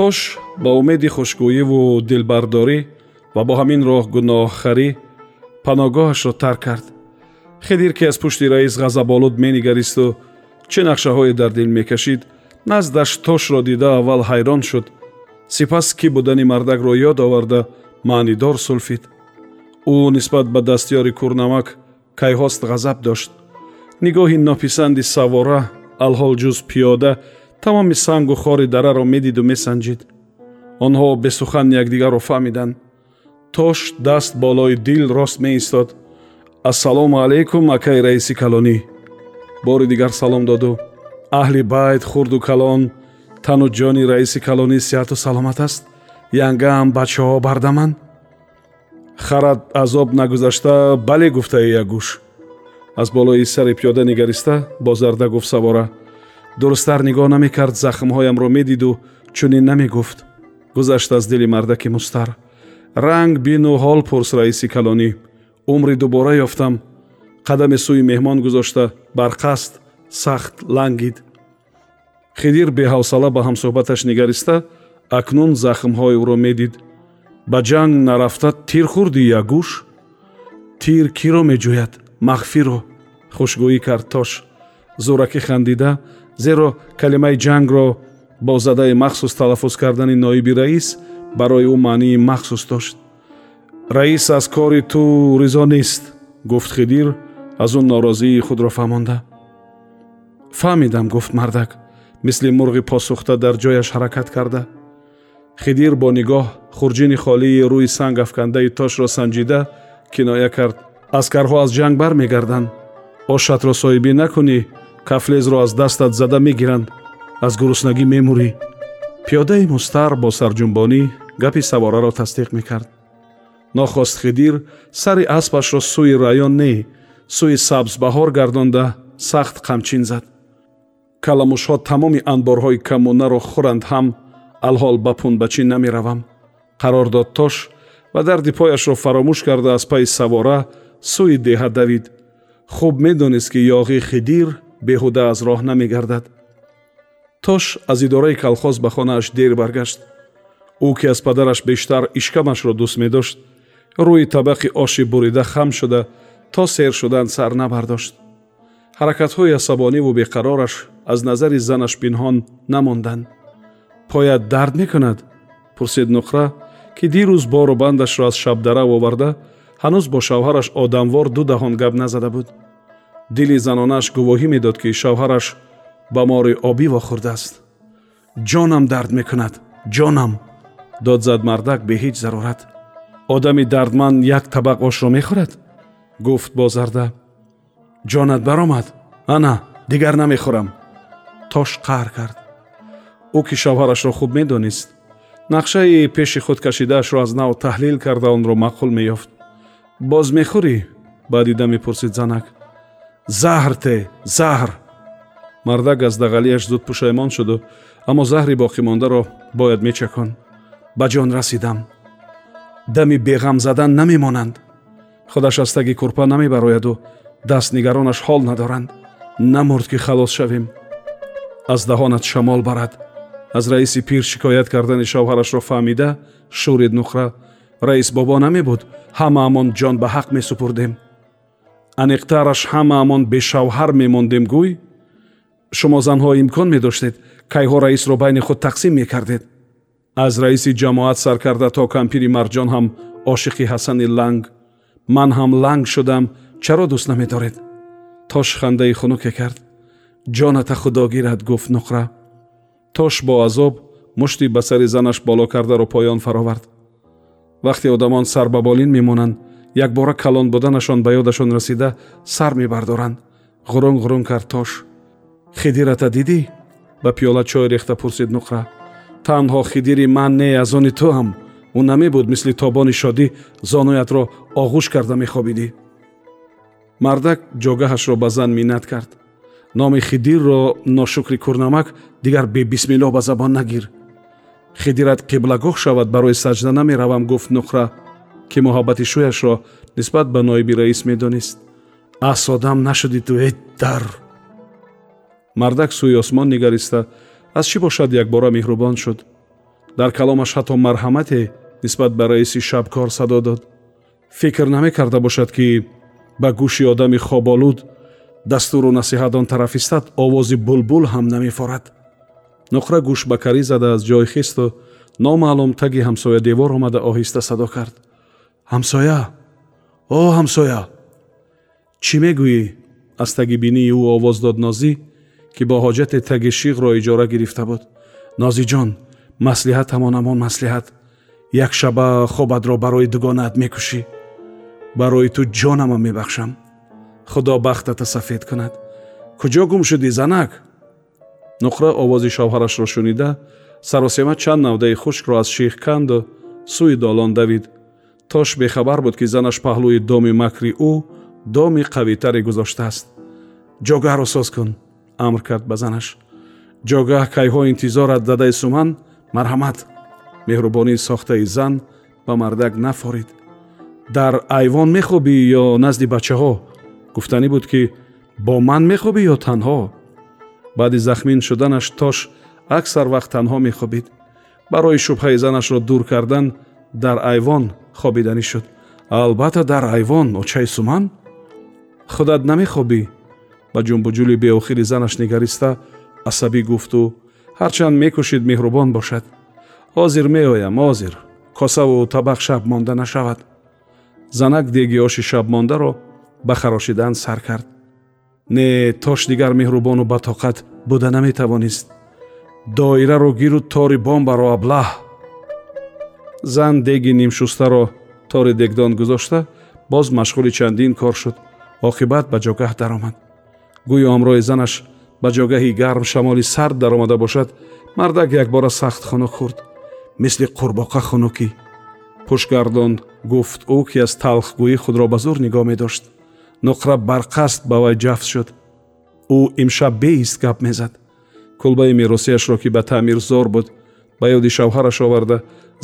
тош ба умеди хушгӯиву дилбардорӣ ва бо ҳамин роҳ гуноҳхарӣ паноҳгоҳашро тарк кард. Хидир ки аз пушти раис ғазаболуд менигаристу чӣ нақшаҳое дар дил мекашид наздаш тошро дида аввал ҳайрон шуд. Сипас кӣ будани мардакро ёд оварда маънидор сулфид. Ӯ нисбат ба дастёри курнамак кайҳост ғазаб дошт. Нигоҳи нописанди савора алҳол ҷуз пиёда тамоми сангу хори дараро медиду месанҷид. Онҳо бесухан якдигарро фаҳмиданд. Тош даст болои дил рост меистод. Ассалому алайкум акаи раиси калонӣ бори дигар салом доду. Аҳли байт хурду калон. Тану ҷони раиси калонӣ сиҳату саломат аст. Янгаам бачаҳо бардаманд харат азоб нагузашта бале гуфтаи як гӯш аз болои сари пиёда нигариста бо зарда гуфт савора дурусттар нигоҳ намекард захмҳоямро медиду чунин намегуфт. Гузашт аз дили мардаки мустар. Ранг бину ҳол пурс раиси калонӣ. Умри дубора ёфтам. Қадами сӯи меҳмон гузошта барқасд сахт лангид. Хидир беҳавсала ба ҳамсӯҳбаташ нигариста акнун захмҳои ӯро медид. Ба ҷанг нарафта тир хурдӣ якгӯш тир киро меҷӯяд? Махфиро хушгӯӣ кард тош зӯракӣ хандида зеро калимаи ҷангро бо задаи махсус талаффуз кардани ноиби раис барои ӯ маънии махсус дошт. Раис аз кори ту ризо нест гуфт хидир аз ӯ норозии худро фаҳмонда. Фаҳмидам гуфт мардак мисли мурғи посухта дар ҷояш ҳаракат карда. Хидир бо нигоҳ хурҷини холии рӯи санг афкандаи тошро санҷида киноя кард. Аскарҳо аз ҷанг бармегарданд. Ошатро соҳибӣ накунӣ кафлезро аз дастат зада мегиранд. Аз гуруснагӣ мемурӣ. Пиёдаи мустар бо сарҷунбонӣ гапи савораро тасдиқ мекард. Нохост хидир сари аспашро сӯи раён не сӯи сабзбаҳор гардонда сахт қамчин зад. Каламушҳо тамоми анборҳои камонаро хӯранд ҳам алҳол ба пунбачӣ намеравам қарор дод тош ва дарди пояшро фаромӯш карда аз пайи савора сӯи деҳа давид. Хуб медонист ки ёғи хидир беҳуда аз роҳ намегардад. Тош аз идораи калхоз ба хонааш дер баргашт. Ӯ ки аз падараш бештар ишкамашро дӯст медошт рӯи табақи оши бурида хам шуда то сер шудан сар набардошт. Ҳаракатҳои асабониву беқарораш аз назари занаш пинҳон намонданд. Поят дард мекунад пурсид нуқра ки дирӯз бору бандашро аз шабдара оварда ҳанӯз бо шавҳараш одамвор дудаҳон гап назада буд дили занонааш гувоҳӣ медод ки шавҳараш ба мори обӣ вохӯрдааст ҷонам дард мекунад ҷонам дод зад мардак бе ҳеҷ зарурат одами дардманд як табақ ошро мехӯрад гуфт бо зарда ҷонат баромад ана дигар намехӯрам тош қаҳр кард ӯ ки шавҳарашро хуб медонист нақшаи пеши худ кашидаашро аз нав таҳлил карда онро маъқул меёфт боз мехӯрӣ баъди даме пурсид занак заҳр те заҳр мардак аз дағалиаш зуд пушаймон шуду аммо заҳри боқимондаро бояд мечакон ба ҷон расидам дами беғам задан намемонанд худаш аз таги курпа намебарояду дастнигаронаш ҳол надоранд намурд ки халос шавем аз даҳонат шамол барад аз раиси пир шикоят кардани шавҳарашро фаҳмида шӯрид нухра раис бобо намебуд ҳамаамон ҷон ба ҳақ месупурдем аниқтараш ҳамаамон бешавҳар мемондем гӯй. Шумо занҳо имкон медоштед кайҳо раисро байни худ тақсим мекардед? Аз раиси ҷамоат сар карда то кампири марҷон ҳам ошиқи ҳасани ланг. Ман ҳам ланг шудам чаро дӯст намедоред? Тош хандаи хунуке кард ҷоната худогирад гуфт нуқра. Тош бо азоб мушти ба сари занаш боло кардаро поён фаровард. Вақте одамон сар ба болин мемонанд якбора калон буданашон ба ёдашон расида сар мебардоранд. Ғурун ғурун кард тош хидирата дидӣ? Ба пиёла чой рехта пурсид нуқра танҳо хидири ман не аз они туам ӯ намебуд мисли тобони шодӣ зонуятро оғӯш карда мехобидӣ мардак ҷогаҳашро ба зан миннат кард. Номи хидирро ношукри курнамак дигар бебисмилло ба забон нагир. Хидират қиблагоҳ шавад барои саҷда намеравам гуфт нуқра ки муҳаббати шӯяшро нисбат ба ноиби раис медонист. Ас одам нашудӣ ту э дар! Мардак сӯи осмон нигариста аз чӣ бошад якбора меҳрубон шуд? Дар каломаш ҳатто марҳамате нисбат ба раиси шабкор садо дод. Фикр намекарда бошад ки ба гӯши одами хоболуд дастуру насиҳат он тараф истад овози булбул ҳам намефорад. Нуқра гӯшбакарӣ зада аз ҷой хисту номаълум таги ҳамсоя девор омада оҳиста садо кард ҳамсоя о ҳамсоя чӣ мегӯӣ? аз таги бинии ӯ овоз дод нозӣ ки бо ҳоҷате таги шиғро иҷора гирифта буд. Нозиҷон маслиҳат ҳамон ҳамон маслиҳат. Якшаба хобатро барои дугонаат мекушӣ барои ту ҷонама мебахшам. Худо бахтата сафед кунад. Куҷо гум шудӣ занак? Нуқра овози шавҳарашро шунида саросема чанд навдаи хушкро аз ших канду сӯи долон давид тош бехабар буд ки занаш паҳлӯи доми макри ӯ доми қавитаре гузоштааст. Ҷогаҳро соз кун амр кард ба занаш. Ҷогаҳ кайҳо интизорат дадаи суман марҳамат. Меҳрубонӣ сохтаи зан ба мардак нафорид. Дар айвон мехобӣ ё назди бачаҳо? Гуфтанӣ буд ки бо ман мехобӣ ё танҳо? Баъди захмин шуданаш тош аксар вақт танҳо мехобид. Барои шубҳаи занашро дур кардан дар айвон хобиданӣ шуд. Албатта дар айвон очаи суман худат намехобӣ. Ба ҷумбуҷули беохири занаш нигариста асабӣ гуфту ҳарчанд мекӯшид меҳрубон бошад. Ҳозир меоям ҳозир косаву табақ шаб монда нашавад занак деги оши шабмондаро ба харошидан сар кард. Не тош дигар меҳрубону батоқат буда наметавонист. Доираро гиру тори бомбаро аблаҳ зан деги нимшустаро тори дегдон гузошта боз машғули чандин кор шуд. Оқибат ба ҷогаҳ даромад. Гӯё ҳамроҳи занаш ба ҷогаҳи гарм шамоли сард даромада бошад мардак якбора сахт хунук хӯрд мисли қурбоқа хунукӣ пӯш гардонд гуфт ӯ ки аз талхгӯӣ худро ба зур нигоҳ медошт. Нуқра барқасд ба вай ҷафз шуд. Ӯ имшаб беист гап мезад. Кулбаи меросиашро ки ба таъмир зор буд ба ёди шавҳараш оварда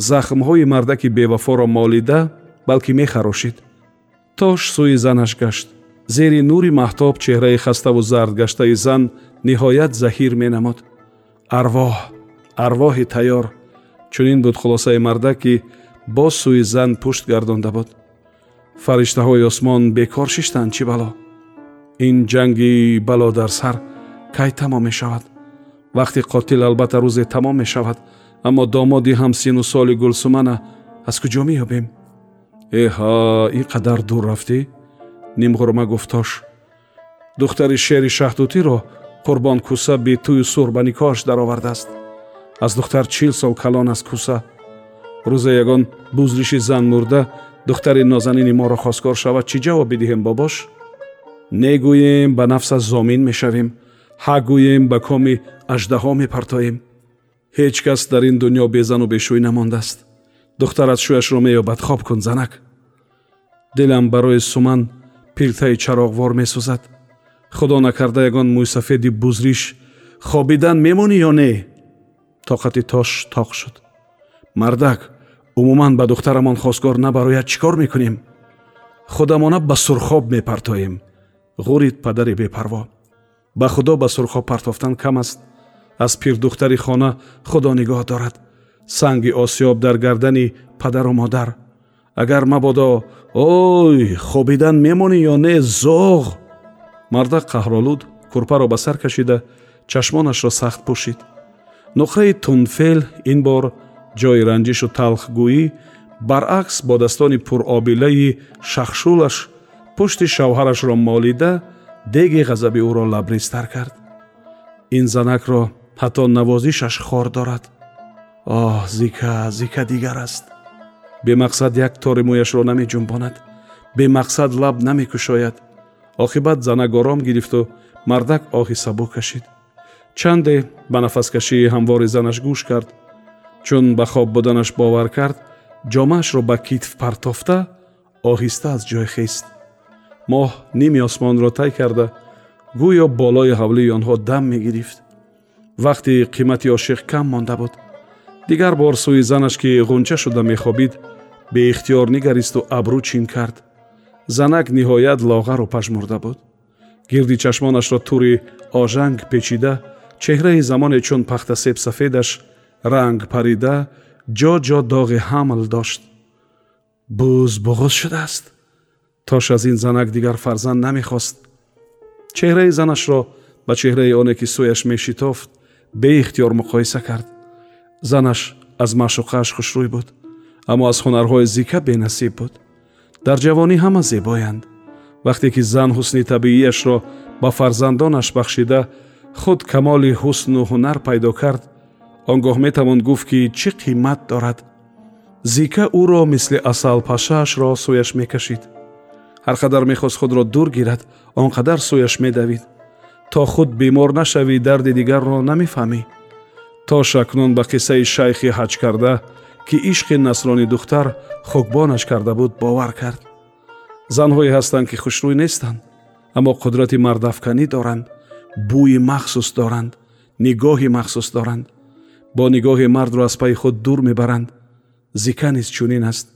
захмҳои мардаки бевафоро молида балки мехарошид. Тош сӯи занаш гашт. Зери нури маҳтоб чеҳраи хаставу зардгаштаи зан ниҳоят заҳир менамуд. Арвоҳ арвоҳи тайёр. Чунин буд хулосаи мардак ки боз сӯи зан пушт гардонда буд. Фариштаҳои осмон бекор шиштанд чӣ бало? Ин ҷанги бало дар сар кай тамом мешавад? Вақти қотил албатта рӯзе тамом мешавад аммо домоди ҳамсину соли гулсумана аз куҷо меёбем? Эҳа ин қадар дур рафтӣ? Нимғурма гуфтош. Духтари шери шаҳдутиро қурбон куса би тӯю сур ба никоҳаш даровардааст. Аз духтар чил сол калон аст куса. Рӯзе ягон бузриши зан мурда духтари нозанини моро хостгор шавад чӣ ҷавоб бидиҳем бобош? Негӯем ба нафсаш зомин мешавем. Ҳа гӯем ба коми аждаҳо мепартоем ҳеҷ кас дар ин дуньё безану бешӯй намондааст. Духтарат шӯяшро меёбад хоб кун занак. Дилам барои суман пилтаи чароғвор месӯзад. Худо накарда ягон мӯйсафеди бузриш хобидан мемонӣ ё не? Тоқати тош тоқ шуд. Мардак умуман ба духтарамон хостгор набарояд чӣ кор мекунем? Худамона ба сурхоб мепартоем. Ғурид падари бепарво. Ба худо ба сурхоб партофтан кам аст аз пирдухтари хона худо нигоҳ дорад. Санги осёб дар гардани падару модар. Агар мабодо ой хобидан мемонӣ ё не зоғ! Мардак қаҳролуд курпаро ба сар кашида чашмонашро сахт пӯшид. Нуқраи тунфел ин бор ҷои ранҷишу талхгӯӣ баръакс бодастони пуробилаи шахшулаш пушти шавҳарашро молида деги ғазаби ӯро лабрезтар кард. Ин занакро ҳатто навозишаш хор дорад. Оҳ зика зика дигар аст. Бемақсад як тори мӯяшро намеҷунбонад. Бемақсад лаб намекушояд. Оқибат занак ором гирифту мардак оҳи сабук кашид. Чанде ба нафаскашии ҳамвори занаш гӯш кард. Чун ба хоб буданаш бовар кард ҷомаашро ба китф партофта оҳиста аз ҷой хист моҳ ними осмонро тай карда гӯё болои ҳавлии онҳо дам мегирифт вақте қимати ошиқ кам монда буд. Дигар бор сӯи занаш ки ғунча шуда мехобид беихтиёр нигаристу абрӯ чин кард. Занак ниҳоят лоғару пажмурда буд. Гирди чашмонашро тури ожанг печида чеҳраи замоне чун пахтасеб сафедаш ранг парида ҷо ҷо доғи ҳамл дошт. Буз буғуз шудааст. Тош аз ин занак дигар фарзанд намехост. Чеҳраи занашро ба чеҳраи оне ки сӯяш мешитофт беихтиёр муқоиса кард. Занаш аз маъшуқааш хушрӯй буд аммо аз ҳунарҳои зика бенасиб буд. Дар ҷавонӣ ҳама зебоянд. Вақте ки зан ҳусни табиияшро ба фарзандонаш бахшида худ камоли ҳусну ҳунар пайдо кард он гоҳ метавон гуфт ки чӣ қимат дорад. Зика ӯро мисли асалпашаашро сӯяш мекашид. Ҳар қадар мехост худро дур гирад он қадар сӯяш медавид то худ бемор нашавӣ дарди дигарро намефаҳмӣ то шакнун ба қиссаи шайхи ҳаҷ карда ки ишқи насрони духтар хукбонаш карда буд бовар кард. Занҳое ҳастанд ки хушрӯй нестанд аммо қудрати мардафканӣ доранд бӯи махсус доранд нигоҳи махсус доранд. Бо нигоҳи мардро аз пайи худ дур мебаранд. Зика низ чунин аст.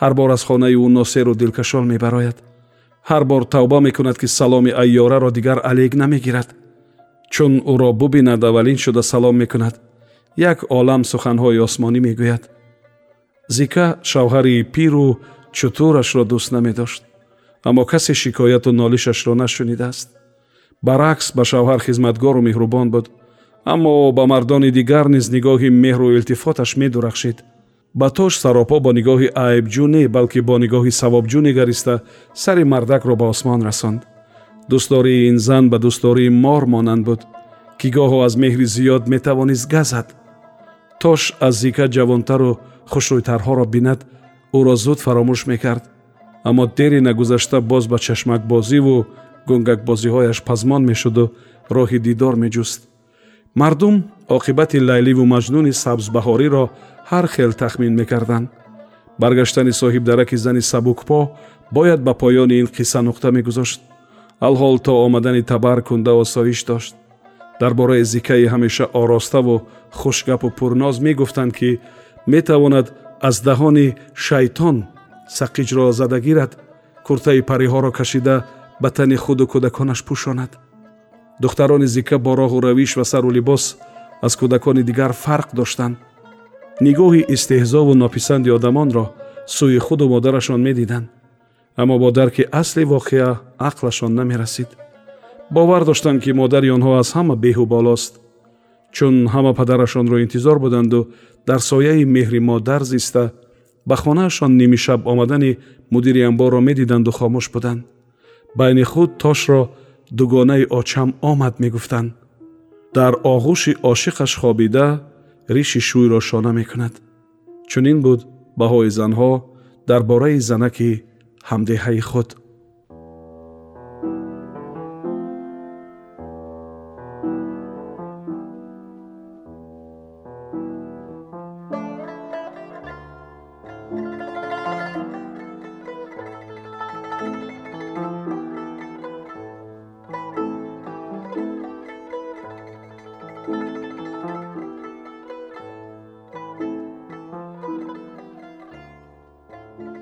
Ҳар бор аз хонаи ӯ носеру дилкашон мебарояд ҳар бор тавба мекунад ки саломи айёраро дигар алег намегирад. Чун ӯро бубинад аввалин шуда салом мекунад як олам суханҳои осмонӣ мегӯяд. Зика шавҳари пиру чутурашро дӯст намедошт аммо касе шикояту нолишашро нашунидааст. Баръакс ба шавҳар хизматгору меҳрубон буд аммо ба мардони дигар низ нигоҳи меҳру илтифоташ медурахшид ба тош саропо бо нигоҳи айбҷӯ не балки бо нигоҳи савобҷӯ нигариста сари мардакро ба осмон расонд. Дӯстдории ин зан ба дӯстдории мор монанд буд ки гоҳо аз меҳри зиёд метавонист газад. Тош аз зика ҷавонтару хушрӯйтарҳоро бинад ӯро зуд фаромӯш мекард. Аммо дери нагузашта боз ба чашмакбозиву гунгакбозиҳояш пазмон мешуду роҳи дидор меҷуст. Мардум оқибати лайливу маҷнуни сабзбаҳориро ҳар хел тахмин мекарданд. Баргаштани соҳибдараки зани сабукпо бояд ба поёни ин қисса нуқта мегузошт. Алҳол то омадани табар кунда осоиш дошт. Дар бораи зикаи ҳамеша ороставу хушгапу пурноз мегуфтанд ки метавонад аз даҳони шайтон сақиҷро зада гирад куртаи париҳоро кашида ба тани худу кӯдаконаш пӯшонад. Духтарони зика бо роҳу равиш ва сару либос аз кӯдакони дигар фарқ доштанд нигоҳи истеҳзову нописанди одамонро сӯи худу модарашон медиданд. Аммо бо дарки асли воқеа ақлашон намерасид. Бовар доштанд ки модари онҳо аз ҳама беҳу болост. Чун ҳама падарашонро интизор буданду дар сояи меҳри модар зиста ба хонаашон нимишаб омадани мудири амборро медиданду хомӯш буданд. Байни худ тошро дугонаи очам омад мегуфтанд. Дар оғӯши ошиқаш хобида риши шӯйро шона мекунад. Чунин буд баҳои занҳо дар бораи занаки ҳамдеҳаи худ